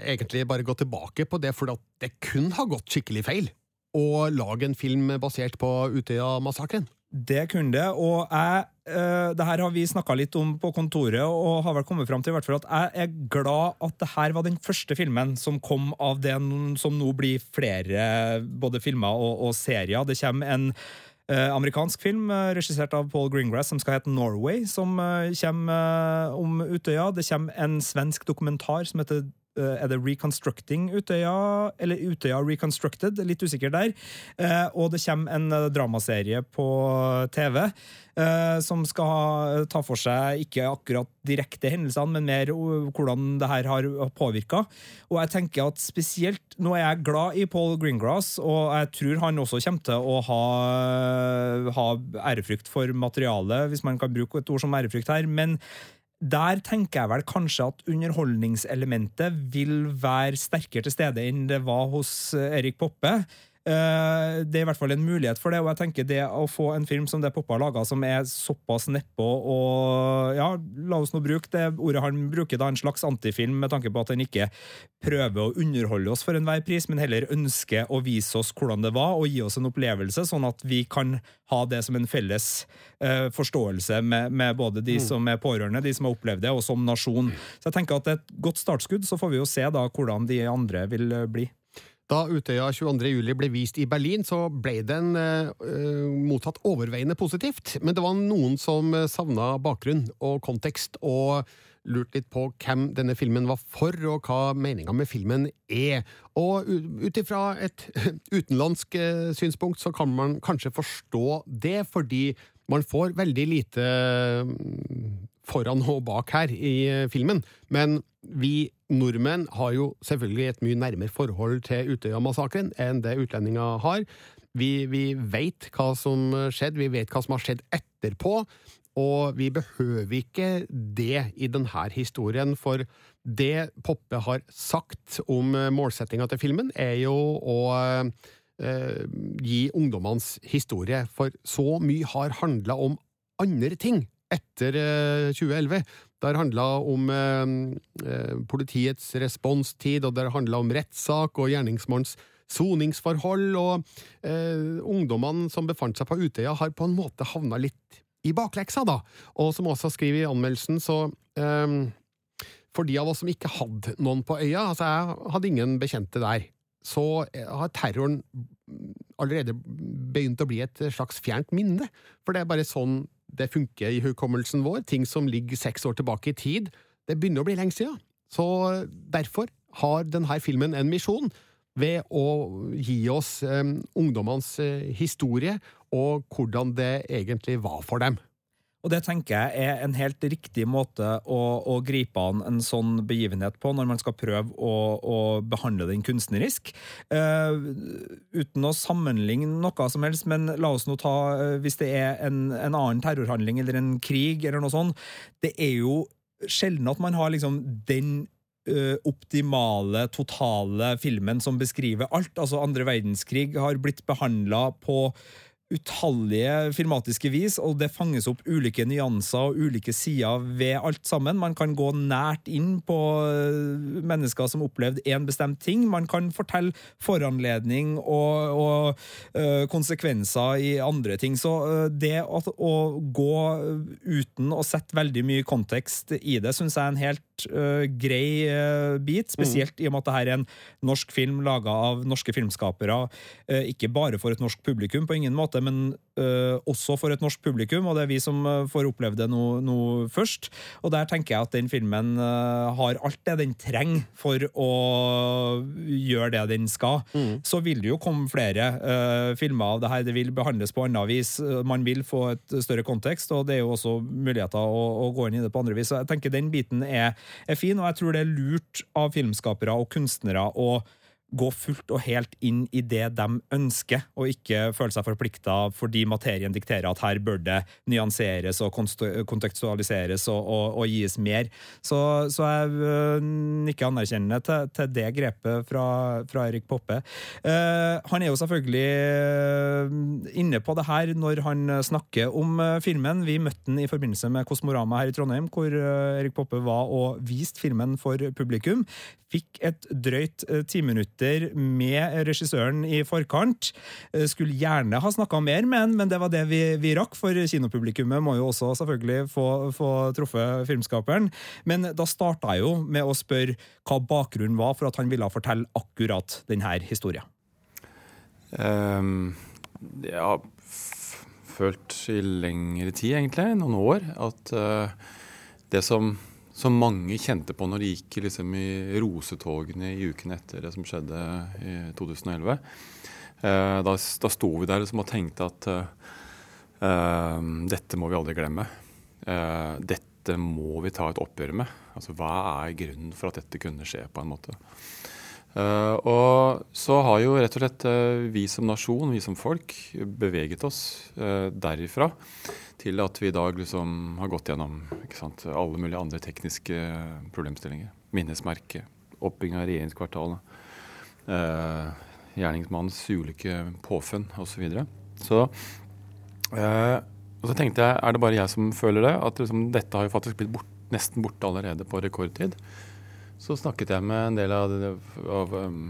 egentlig bare gå tilbake på det, for det kunne ha gått skikkelig feil å lage en film basert på Utøya-massakren. Det kunne det, og jeg uh, det her har vi snakka litt om på kontoret, og har vel kommet fram til i hvert fall at jeg er glad at det her var den første filmen som kom av det som nå blir flere både filmer og, og serier. Det kommer en uh, amerikansk film uh, regissert av Paul Greengrass som skal hete Norway, som kommer om Utøya. Det kommer en svensk dokumentar som heter Er det Reconstructing Utøya, eller Utøya Reconstructed? Litt usikker der. Eh, og det kommer en eh, dramaserie på TV eh, som skal ta for seg ikke akkurat direkte hendelsene, men mer hvordan det her har påvirka. Og jeg tenker at spesielt Nå er jeg glad i Paul Greengrass, og jeg tror han også kommer til å ha, ha ærefrykt for materialet, hvis man kan bruke et ord som ærefrykt her. men der tenker jeg vel kanskje at underholdningselementet vil være sterkere til stede enn det var hos eh, Erik Poppe. Eh, Det er i hvert fall en mulighet for det, og jeg tenker det å få en film som det Poppa har laga, som er såpass nedpå og Ja, la oss nå bruke det ordet han bruker, da, en slags antifilm, med tanke på at han ikke prøver å underholde oss for enhver pris, men heller ønsker å vise oss hvordan det var, og gi oss en opplevelse, sånn at vi kan ha det som en felles uh, forståelse med, med både de som er pårørende, de som har opplevd det, og som nasjon. Så jeg tenker at et godt startskudd, så får vi jo se da hvordan de andre vil eh, bli. Da Utøya 22. juli ble vist i Berlin, så ble den eh, eh, mottatt overveiende positivt. Men det var noen som eh, savna bakgrunn og kontekst, og lurte litt på hvem denne filmen var for, og hva meninga med filmen er. Og ut ifra et <laughs> utenlandsk eh, synspunkt så kan man kanskje forstå det, fordi man får veldig lite mm, foran og bak her i eh, filmen, men vi nordmenn har jo selvfølgelig et mye nærmere forhold til Utøya-massakren enn det utlendinger har. Vi, vi vet hva som skjedde, vi vet hva som har skjedd etterpå, og vi behøver ikke det i denne historien, for det Poppe har sagt om eh, målsettinga til filmen, er jo å eh, gi ungdommenes historie, for så mye har handla om andre ting etter eh, 2011. Det har handla om eh, eh, politiets responstid, og det har handla om rettssak og gjerningsmannens soningsforhold, og eh, ungdommene som befant seg på Utøya, har på en måte havna litt i bakleksa, da. Og som også skriver i anmeldelsen, så eh, For de av oss som ikke hadde noen på øya, altså jeg hadde ingen bekjente der, så eh, har terroren allerede begynt å bli et slags fjernt minne. For det er bare sånn det funker i hukommelsen vår. Ting som ligger seks år tilbake i tid. Det begynner å bli lenge siden. Så derfor har denne filmen en misjon ved å gi oss eh, ungdommenes eh, historie og hvordan det egentlig var for dem. Og det tenker jeg er en helt riktig måte å, å gripe an en sånn begivenhet på, når man skal prøve å, å behandle den kunstnerisk. Uh, uten å sammenligne noe som helst, men la oss nå ta uh, Hvis det er en, en annen terrorhandling eller en krig eller noe sånt, det er jo sjelden at man har liksom den optimale, totale filmen som beskriver alt. Altså, andre verdenskrig har blitt behandla på utallige filmatiske vis, og det fanges opp ulike nyanser og ulike sider ved alt sammen. Man kan gå nært inn på øh, mennesker som opplevde en bestemt ting. Man kan fortelle foranledning og, og øh, konsekvenser i andre ting. Så øh, det å, å gå uten å sette veldig mye kontekst i det, syns jeg er en helt øh, grei bit, spesielt i og med at dette er en norsk film laga av norske filmskapere, ikke bare for et norsk publikum, på ingen måte, men uh, også for et norsk publikum, og det er vi som øh, får oppleve det nå, nå først. Og der tenker jeg at den filmen uh, har alt det den trenger for å gjøre det den skal. Så vil det jo komme flere uh, filmer av det her, det vil behandles på annet vis, man vil få et større kontekst, og det er jo også muligheter å, å gå inn i det på andre vis. Så jeg tenker den biten er, er fin, og jeg tror det er lurt av filmskapere og kunstnere å gå fullt og helt inn i det de ønsker, og ikke føle seg forplikta fordi materien dikterer at her bør det nyanseres og kontekstualiseres og, og, og gis mer. Så, så jeg øh, nikker anerkjennende til, til det grepet fra, fra Erik Poppe. Eh, han er jo selvfølgelig øh, inne på det her når han snakker om filmen. Vi møtte den i forbindelse med Kosmorama her i Trondheim, hvor Erik Poppe var og viste filmen for publikum. Fikk et drøyt øh, minutter med regissøren i forkant. Eh, Skulle gjerne ha snakka mer med han, men det var det vi, vi rakk, for kinopublikummet må jo også selvfølgelig få, få truffet filmskaperen. Men da starta jeg jo med å spørre hva bakgrunnen var for at han ville fortelle akkurat denne historien. Um, jeg har følt i lengre tid, egentlig, noen år, at uh, det som som mange kjente på når de gikk liksom i rosetogene i ukene etter det som skjedde i 2011. Eh, da, da sto vi der liksom og tenkte at eh, dette må vi aldri glemme. Eh, dette må vi ta et oppgjør med. Altså, Hva er grunnen for at dette kunne skje, på en måte? Uh, og så har jo rett og slett vi som nasjon, vi som folk, beveget oss derifra til at vi i dag liksom har gått gjennom sant, alle mulige andre tekniske problemstillinger. Minnesmerke, oppbygging av regjeringskvartalet, eh, gjerningsmannens ulike påfunn osv. Så, så og så tenkte jeg, er det bare jeg som føler det? At liksom, dette har jo faktisk blitt bort, nesten borte allerede på rekordtid. Så snakket jeg med en del av, av um,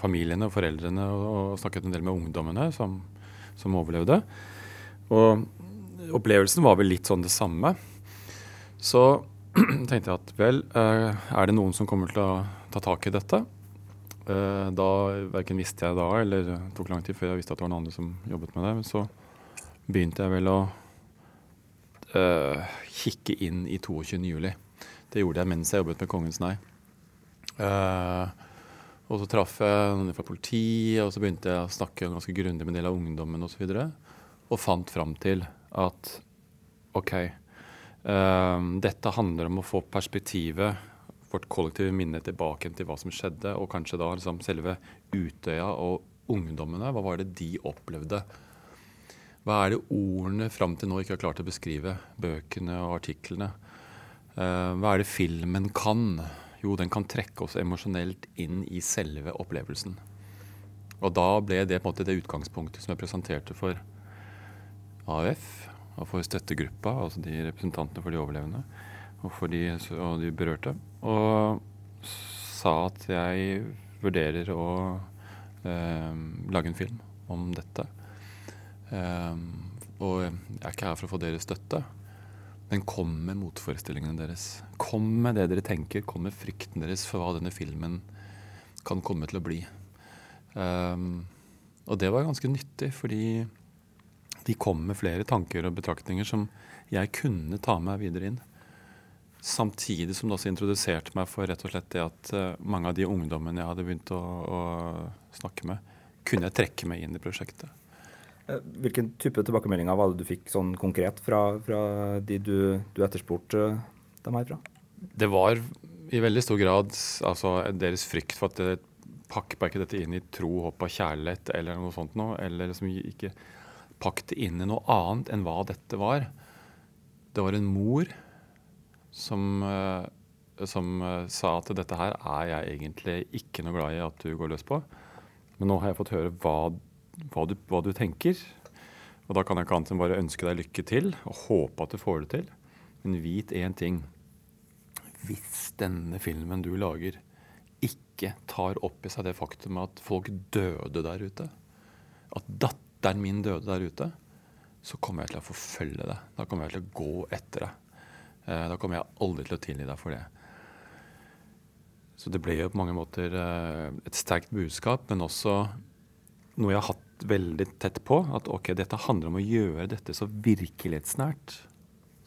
familiene og foreldrene og, og, snakket en del med ungdommene som, som overlevde. Og opplevelsen var vel litt sånn det samme. Så <clears throat> tenkte jeg at vel, eh, er det noen som kommer til å ta tak i dette? Eh, da verken visste jeg da, eller det tok lang tid før jeg visste at det var noen andre som jobbet med det. Men så begynte jeg vel å uh, kikke inn i 22. juli. Det gjorde jeg mens jeg jobbet med Kongens nei. Uh, og så traff jeg noen fra politiet, og så begynte jeg å snakke ganske grundig med en del av ungdommen osv. Og, så og fant fram til at OK, uh, dette handler om å få perspektivet, vårt kollektive minne, tilbake til hva som skjedde, og kanskje da liksom selve Utøya og ungdommene. Hva var det de opplevde? Hva er det ordene fram til nå ikke har klart å beskrive? Bøkene og artiklene. Uh, hva er det filmen kan? Jo, den kan trekke oss emosjonelt inn i selve opplevelsen. Og da ble det på en måte det utgangspunktet som jeg presenterte for AUF og for støttegruppa, altså de representantene for de overlevende og for de, og de berørte. Og sa at jeg vurderer å eh, lage en film om dette. Eh, og jeg er ikke her for å få deres støtte, men kom med motforestillingene deres. Kom med det dere tenker, kom med frykten deres for hva denne filmen kan komme til å bli. Um, og det var ganske nyttig, fordi de kom med flere tanker og betraktninger som jeg kunne ta med videre inn. Samtidig som det også introduserte meg for rett og slett det at uh, mange av de ungdommene jeg hadde begynt å, å, snakke med, kunne jeg trekke meg inn i prosjektet. Eh, hvilken type tilbakemeldinger var det du fikk sånn konkret fra, fra de du, du etterspurte dem herfra? Det var i veldig stor grad altså, deres frykt for at det pakker bare dette inn i tro, håp og kjærlighet eller noe sånt noe. Eller liksom ikke pakk det inn i noe annet enn hva dette var. Det var en mor som, eh, som eh, sa at dette her er jeg egentlig ikke noe glad i at du går løs på. Men nå har jeg fått høre hva, hva, du, hva du, tenker. Og da kan jeg ikke annet enn bare ønske deg lykke til og håpe at du får det til. Men vit én ting. Hvis denne filmen du lager, ikke tar opp i seg det faktum at folk døde der ute, at datteren min døde der ute, så kommer jeg til å forfølge det. Da kommer jeg til å gå etter det. Eh, da kommer jeg aldri til å tilgi deg for det. Så det ble jo på mange måter eh, et sterkt budskap, men også noe jeg har hatt veldig tett på. At ok, dette handler om å gjøre dette så virkelighetsnært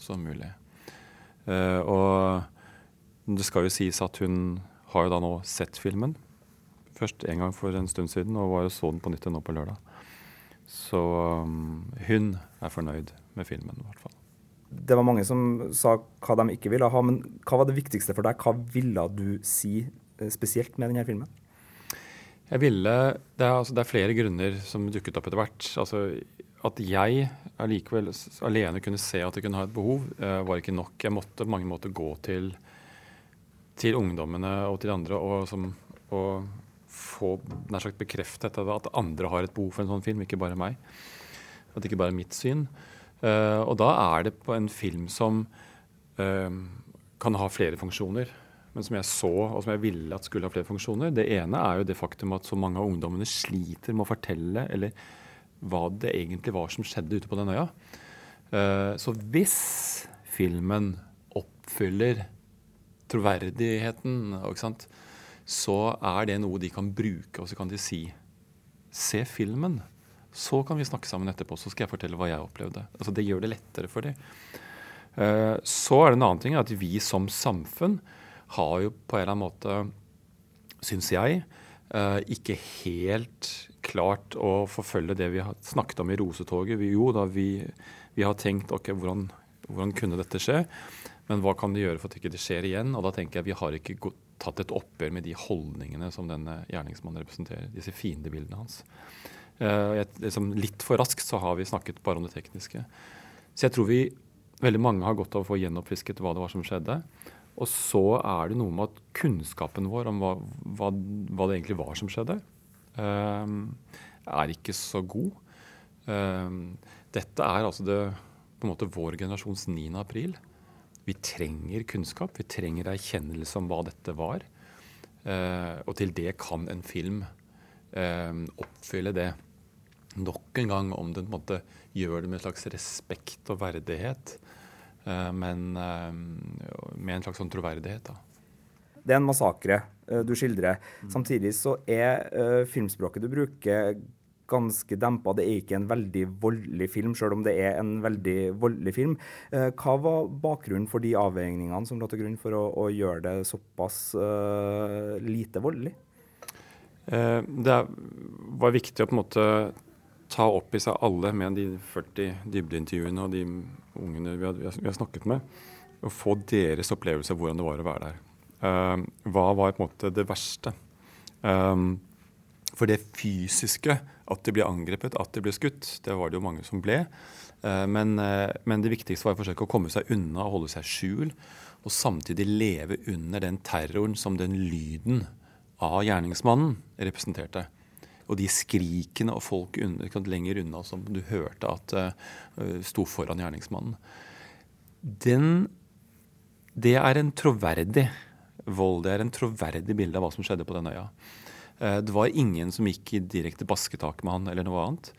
som mulig. Uh, og det skal jo sies at hun har jo da nå sett filmen. Først en gang for en stund siden, og var jo så den på nytt nå på lørdag. Så um, hun er fornøyd med filmen, i hvert fall. Det var mange som sa hva de ikke ville ha, men hva var det viktigste for deg? Hva ville du si eh, spesielt med denne filmen? Jeg ville, det er, altså, det er flere grunner som dukket opp etter hvert. Altså, at jeg allikevel alene kunne se at jeg kunne ha et behov, uh, var ikke nok. Jeg måtte på mange måter gå til, til ungdommene og til andre og, som, og få nær sagt bekreftet at andre har et behov for en sånn film, ikke bare meg. At det ikke bare er mitt syn. Uh, og da er det på en film som uh, kan ha flere funksjoner. Men som jeg så, og som jeg ville at skulle ha flere funksjoner. Det ene er jo det faktum at så mange av ungdommene sliter med å fortelle eller hva det egentlig var som skjedde ute på den øya. Uh, så hvis filmen oppfyller troverdigheten så er det noe de kan bruke, og så kan de si Se filmen. Så kan vi snakke sammen etterpå, så skal jeg fortelle hva jeg opplevde. Altså, det gjør det lettere for dem. Eh, så er det en annen ting at vi som samfunn har jo på en eller annen måte, syns jeg, eh, ikke helt klart å forfølge det vi har snakket om i Rosetoget. Vi, jo da vi, vi har tenkt ok, hvordan, hvordan, kunne dette skje, men hva kan det gjøre for at ikke det ikke skjer igjen? Og da tenker jeg vi har ikke tatt et oppgjør med de holdningene som denne gjerningsmannen representerer. Disse fiendebildene hans. Uh, liksom, litt for raskt så har vi snakket bare om det tekniske. Så jeg tror vi, veldig mange har godt av å få gjenoppfrisket hva det var som skjedde. Og så er det noe med at kunnskapen vår om hva, hva, hva det egentlig var som skjedde, uh, er ikke så god. Uh, dette er altså det, på en måte vår generasjons 9. april. Vi trenger kunnskap, vi trenger erkjennelse om hva dette var. Uh, og til det kan en film oppfylle det nok en gang om den på en måte gjør det med en slags respekt og verdighet, men uh, med en slags sånn troverdighet. da. Det er en massakre uh, du skildrer. Mm. Samtidig så er filmspråket du bruker, ganske dempa. Det er ikke en veldig voldelig film, selv om det er en veldig voldelig film. hva var bakgrunnen for de avveiningene som lå til grunn for å, å gjøre det såpass lite voldelig? det var viktig å på en måte ta opp i seg alle med de 40 dybdeintervjuene og de ungene vi har, vi har, snakket med, og få deres opplevelse av hvordan det var å være der. Uh, hva var på en måte det verste? Um, for det fysiske, at de ble angrepet, at de ble skutt, det var det jo mange som ble. Uh, men, uh, men, det viktigste var å forsøke å komme seg unna og holde seg skjul. Og samtidig leve under den terroren som den lyden av gjerningsmannen representerte og de skrikene og folk under, lenger unna som du hørte at uh, sto foran gjerningsmannen. Den, det er en troverdig vold. Det er en troverdig bilde av hva som skjedde på den øya. Uh, det var ingen som gikk i direkte basketak med han eller noe annet.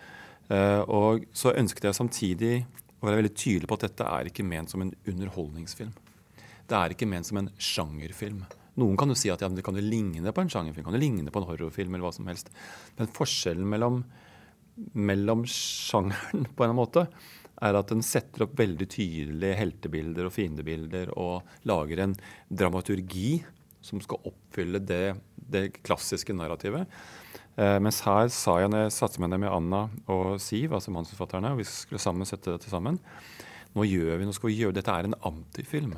Uh, og så ønsket jeg samtidig å være veldig tydelig på at dette er ikke ment som en underholdningsfilm. Det er ikke ment som en sjangerfilm. Noen kan jo si at ja, det kan jo ligne på en sjangerfilm, kan jo ligne på en horrorfilm eller hva som helst. Men forskjellen mellom, mellom sjangeren på en måte er at den setter opp veldig tydelige heltebilder og fiendebilder og lager en dramaturgi som skal oppfylle det, det klassiske narrativet. Eh, mens her sa jeg jeg satte meg ned med Anna og Siv, altså manusforfatterne, og vi skulle sammen sette dette sammen Nå gjør vi, nå skal vi gjøre, Dette er en antifilm.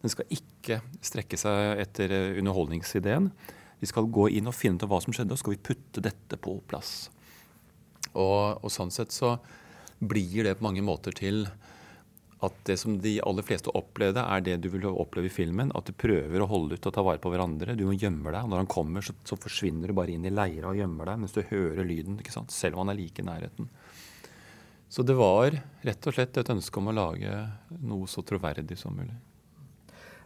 Den skal ikke strekke seg etter eh, underholdningsideen. Vi skal gå inn og finne ut hva som skjedde, og skal vi putte dette på plass. Og, og, sånn sett så blir det på mange måter til at det som de aller fleste opplevde, er det du vil oppleve i filmen. At du prøver å holde ut og ta vare på hverandre. Du må gjemme deg. og Når han kommer, så, så forsvinner du bare inn i leira og gjemmer deg mens du hører lyden, ikke sant? selv om han er like i nærheten. Så det var rett og slett et ønske om å lage noe så troverdig som mulig.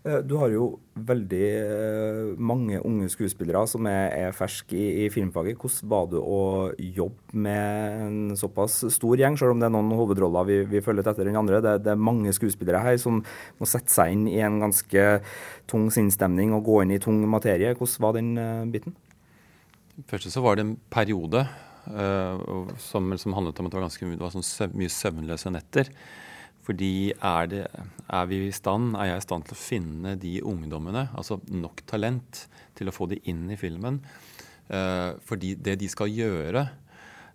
Eh, du har jo veldig eh, mange unge skuespillere som er, er ferske i, i, filmfaget. Hvordan var det å jobbe med en såpass stor gjeng, selv om det er noen hovedroller vi, vi følger etter den andre? Det, det, er mange skuespillere her som må sette seg inn i en ganske tung sinnsstemning og gå inn i tung materie. Hvordan var den uh, biten? Først så var det en periode uh, som, som, handlet om at det var ganske det var sånn mye søvnløse netter. Fordi er, det, er, vi i stand, er jeg i stand til å finne de ungdommene, altså nok talent til å få de inn i filmen? Uh, fordi det de skal gjøre,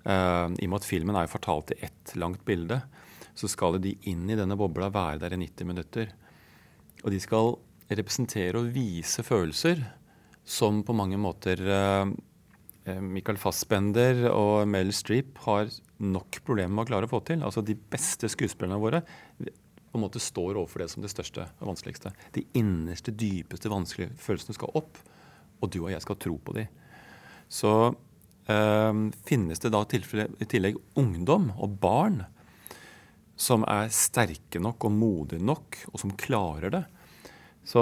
uh, i og med at filmen er jo fortalt i ett langt bilde, så skal de inn i denne bobla, være der i 90 minutter. Og de skal representere og vise følelser som på mange måter uh, Michael Fassbender og Mel Streep har nok problemer med å klare å få til. Altså De beste skuespillerne våre på en måte står overfor det som det største og vanskeligste. De innerste, dypeste, vanskelige følelsene skal opp, og du og jeg skal tro på dem. Så øh, finnes det da i tillegg ungdom og barn som er sterke nok og modige nok, og som klarer det. Så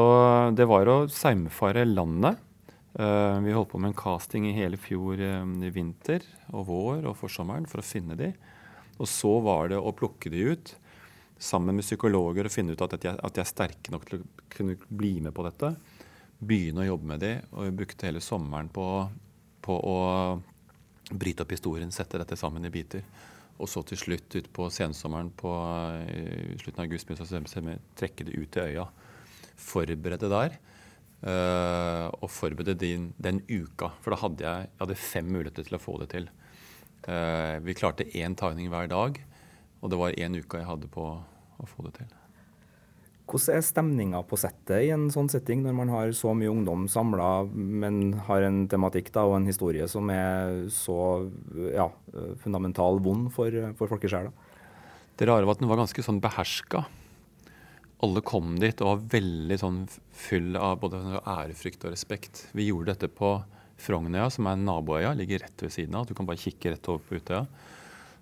det var å saumfare landet vi holdt på med en casting i hele fjor um, i vinter og vår og forsommeren for å finne de. Og så var det å plukke de ut sammen med psykologer og finne ut at, de er sterke nok til å kunne bli med på dette. Begynne å jobbe med de. Og vi brukte hele sommeren på, på å bryte opp historien, sette dette sammen i biter. Og så til slutt utpå sensommeren på i slutten av august trekke det ut i øya. Forberede der. Uh, og forberede den, den, uka. For da hadde jeg, jeg hadde fem muligheter til å få det til. Uh, vi klarte én tagning hver dag, og det var én uke jeg hadde på å få det til. Hvordan er stemninga på settet i en sånn setting, når man har så mye ungdom samla, men har en tematikk da, og en historie som er så ja, fundamental vond for, for folkesjela? Det rare var at den var ganske sånn beherska. Alle kom dit og var veldig sånn full av både ærefrykt og respekt. Vi gjorde dette på Frognerøya, som er naboøya, ligger rett ved siden av. Du kan bare kikke rett over på Utøya.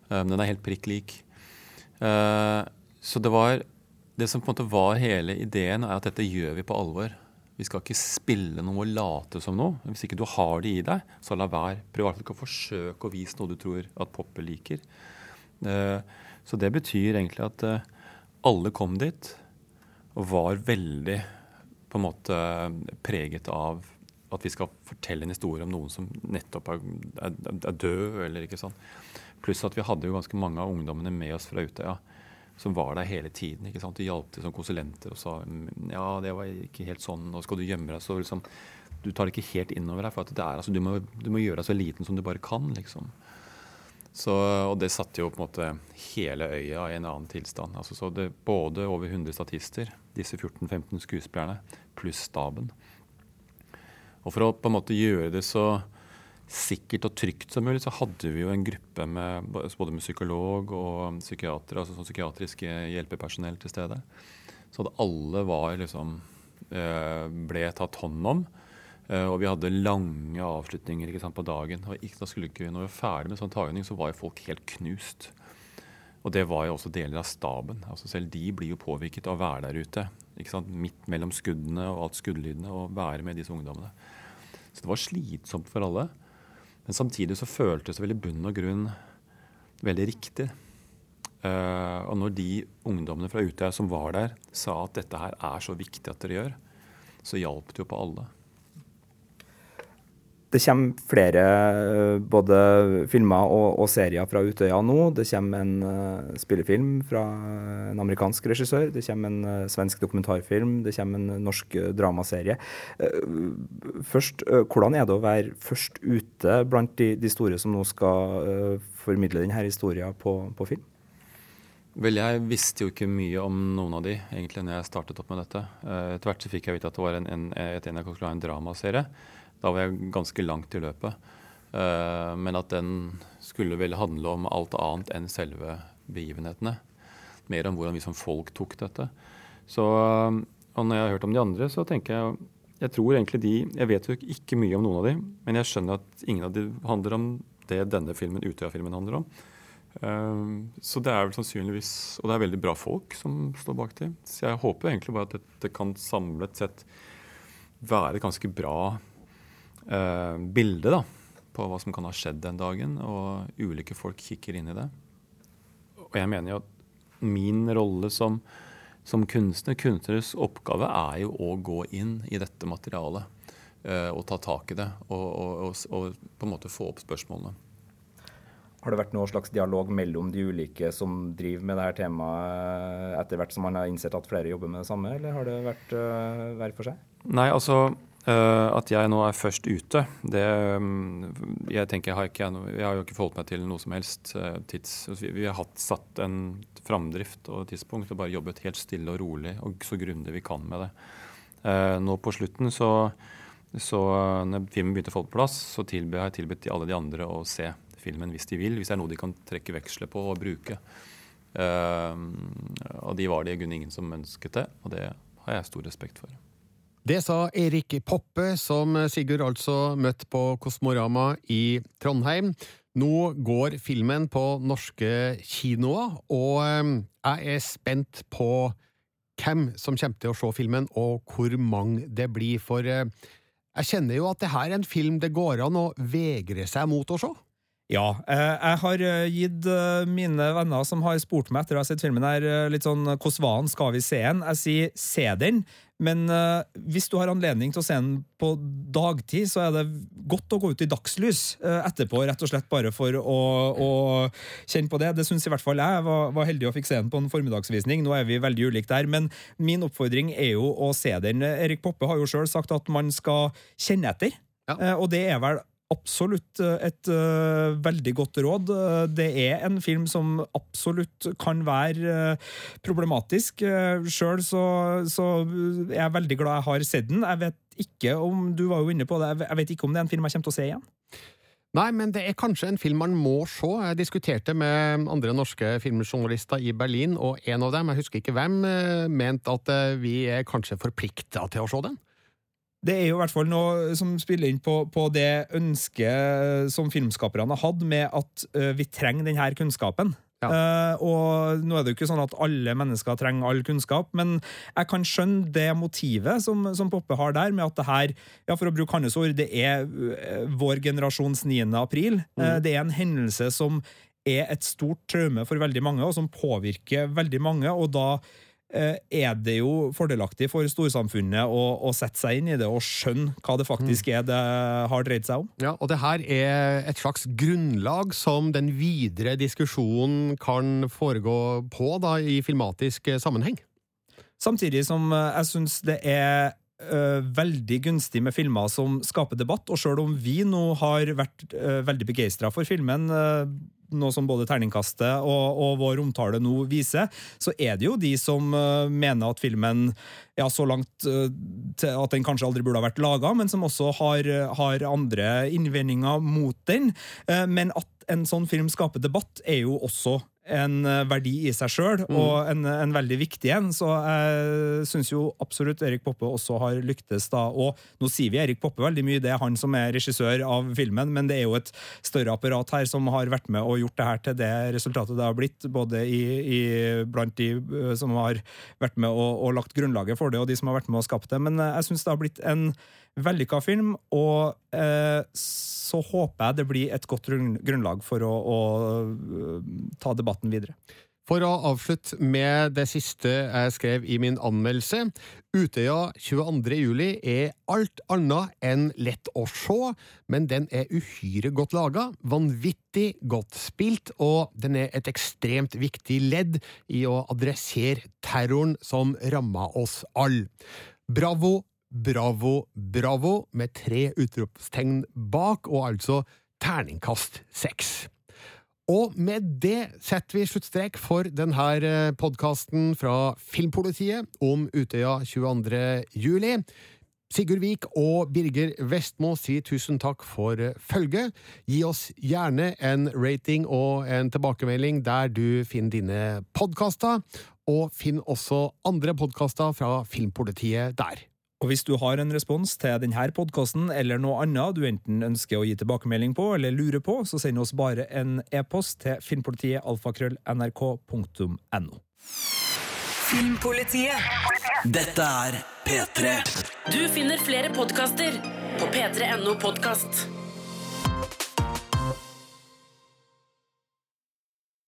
Um, den er helt prikk lik. Uh, så det var det som på en måte var hele ideen, er at dette gjør vi på alvor. Vi skal ikke spille noe og late som noe. Hvis ikke du har det i deg, så la være. Privat kan forsøke å vise noe du tror at Poppe liker. Uh, så det betyr egentlig at uh, alle kom dit og var veldig på en måte preget av at vi skal fortelle en historie om noen som nettopp er, er, er død, eller ikke sånn. Pluss at vi hadde jo ganske mange av ungdommene med oss fra Utøya. Ja som var der hele tiden. ikke sant? De hjalp til som konsulenter og sa ja, det var ikke helt sånn, nå skal du gjemme deg. så liksom, Du tar det ikke helt innover deg. for at det er, altså, du, må, du må gjøre deg så liten som du bare kan. liksom. Så, og det satte jo på en måte hele øya i en annen tilstand. Altså, så det Både over 100 statister, disse 14-15 skuespillerne, pluss staben. Og for å på en måte gjøre det så sikkert og trygt som mulig, så hadde vi jo en gruppe med både med psykolog og psykiater, altså sånn psykiatriske hjelpepersonell til stede. Så alle var liksom eh, ble tatt hånd om. Eh, og vi hadde lange avslutninger sant, på dagen. Og da skulle ikke, når vi var ferdig med sånn tagning, så var jo folk helt knust. Og det var jo også deler av staben. altså Selv de blir jo påvirket av å være der ute. Midt mellom skuddene og alt skuddlydene, og være med disse ungdommene. Så det var slitsomt for alle. Men samtidig så føltes det vel i bunn og grunn veldig riktig. Uh, og når de ungdommene fra Utøya som var der, sa at dette her er så viktig at dere gjør, så hjalp det jo på alle. Det kommer flere eh, både filmer og, og, serier fra Utøya nå. Det kommer en uh, spillefilm fra en amerikansk regissør. Det kommer en uh, svensk dokumentarfilm. Det kommer en norsk uh, dramaserie. først, Hvordan er det å være først ute blant de, de store som nå skal formidle denne historien på, på, film? Vel, Jeg visste jo ikke mye om noen av de egentlig når jeg startet opp med dette. Etter hvert så fikk jeg vite at det var en, en, et NRK skulle ha en dramaserie. Da var jeg ganske langt i løpet. Uh, men at den skulle vel handle om alt annet enn selve begivenhetene. Mer om hvordan vi som folk tok dette. Så, og når jeg har hørt om de andre, så tenker jeg jeg tror egentlig de, jeg vet jo ikke mye om noen av de, men jeg skjønner at ingen av de handler om det denne filmen, Utøya-filmen handler om. Uh, så det er vel sannsynligvis Og det er veldig bra folk som står bak dem. Så jeg håper egentlig bare at dette kan samlet sett være ganske bra eh, bilde da, på hva som kan ha skjedd den dagen, og ulike folk kikker inn i det. Og jeg mener jo at min rolle som, som kunstner, kunstneres oppgave, er jo å gå inn i dette materialet eh, og ta tak i det. Og, og, og, og, på en måte få opp spørsmålene. Har det vært noen slags dialog mellom de ulike som driver med dette temaet, etter hvert som man har innsett at flere jobber med det samme, eller har det vært uh, hver for seg? Nei, altså Uh, at jeg nå er først ute, det um, Jeg tenker har, ikke, jeg har jo ikke forholdt meg til noe som helst uh, tids... Altså, vi, har hatt satt en framdrift og tidspunkt og bare jobbet helt stille og rolig og så grundig vi kan med det. Uh, nå på slutten så, så når filmen begynte å få på plass, så har jeg tilbudt til alle de andre å se filmen hvis de vil. Hvis det er noe de kan trekke veksler på og bruke. og de var det i grunnen ingen som ønsket det, og det har jeg stor respekt for. Det sa Erik Poppe, som Sigurd altså møtte på Kosmorama i Trondheim. Nå går filmen på norske kinoer, og ehm, jeg er spent på hvem som kommer til å se filmen, og hvor mange det blir, for eh, jeg kjenner jo at det her er en film det går an å vegre seg mot å se. Ja. eh, Jeg har eh, gitt eh, mine venner som har spurt meg etter å ha sett filmen her, litt sånn hvordan var den, skal vi se den? Jeg sier se den, men hvis du har anledning til å se den på dagtid, så er det godt å gå ut i dagslys etterpå, rett og slett bare for å, å kjenne på det. Det syns i hvert fall jeg. Var, var heldig og fikk se den på en formiddagsvisning. Nå er vi veldig ulike der, men min oppfordring er jo å se den. Erik Poppe har jo sjøl sagt at man skal kjenne etter, Ja. Og det er vel absolutt eh, et uh, veldig godt råd. Eh, Det er en film som absolutt kan være uh, problematisk. Uh, Sjøl så, så er jeg veldig glad jeg har sett den. Jeg vet ikke om du var jo inne på det, jeg vet- ikke om det er en film jeg kommer til å se igjen. Nei, men det er kanskje en film man må se. Jeg diskuterte med andre norske filmjournalister i Berlin, og en av dem, jeg husker ikke hvem, mente at vi er kanskje forplikta til å se den. Det er jo i hvert fall noe som spiller inn på, på det ønsket som filmskaperne har hatt med at uh, vi trenger denne kunnskapen. Ja. Uh, og nå er det jo ikke sånn at alle mennesker trenger all kunnskap, men jeg kan skjønne det motivet som, som Poppe har der, med at det her, ja, for å bruke hans ord, det er eh, vår generasjons 9. april. Eh, det er en hendelse som er et stort traume for veldig mange, og som påvirker veldig mange, og da er det jo fordelaktig for storsamfunnet å, å sette seg inn i det og skjønne hva det faktisk er det har dreid seg om. Ja, og det her er et slags grunnlag som den videre diskusjonen kan foregå på da, i filmatisk eh, sammenheng. Samtidig som eh, jeg syns det er eh, veldig gunstig med filmer som skaper debatt, og sjøl om vi nå har vært eh, veldig begeistra for filmen, uh, noe som både terningkastet og, og vår omtale nå viser, så er det jo de som uh, mener at filmen ja, så langt uh, at den kanskje aldri burde ha vært laga, men som også har, har andre innvendinger mot den. Uh, men at en sånn film skaper debatt, er jo også en eh, verdi i seg sjøl, og en, en veldig viktig en. Så jeg syns jo absolutt Erik Poppe også har lyktes da. Og nå sier vi Erik Poppe veldig mye, det er han som er regissør av filmen, men det er jo et større apparat her som har vært med og gjort det her til det resultatet det har blitt, både i, i, blant de eh, som har vært med og, og lagt grunnlaget for det, og de som har vært med og skapt det. Men eh, jeg syns det har blitt en vellykka film, og eh, så håper jeg det blir et godt grunnlag for å, å ta debatten videre. For å avslutte med det siste jeg skrev i min anmeldelse. Utøya 22. juli er alt annet enn lett å se, men den er uhyre godt laga, vanvittig godt spilt, og den er et ekstremt viktig ledd i å adressere terroren som ramma oss alle. Bravo, bravo, bravo, med tre utropstegn bak, og altså terningkast seks. Og med det setter vi sluttstrek for denne podkasten fra Filmpolitiet om Utøya 22. juli. Sigurd Vik og Birger Vestmo sier tusen takk for følget. Gi oss gjerne en rating og en tilbakemelding der du finner dine podkaster, og finn også andre podkaster fra Filmpolitiet der. Og hvis du har en respons til denne podkasten eller noe annet du enten ønsker å gi tilbakemelding på eller lurer på, så send oss bare en e-post til filmpolitiet alfakrøll.nrk.no. Filmpolitiet. Dette er P3. Du finner flere podkaster på p3.no podkast.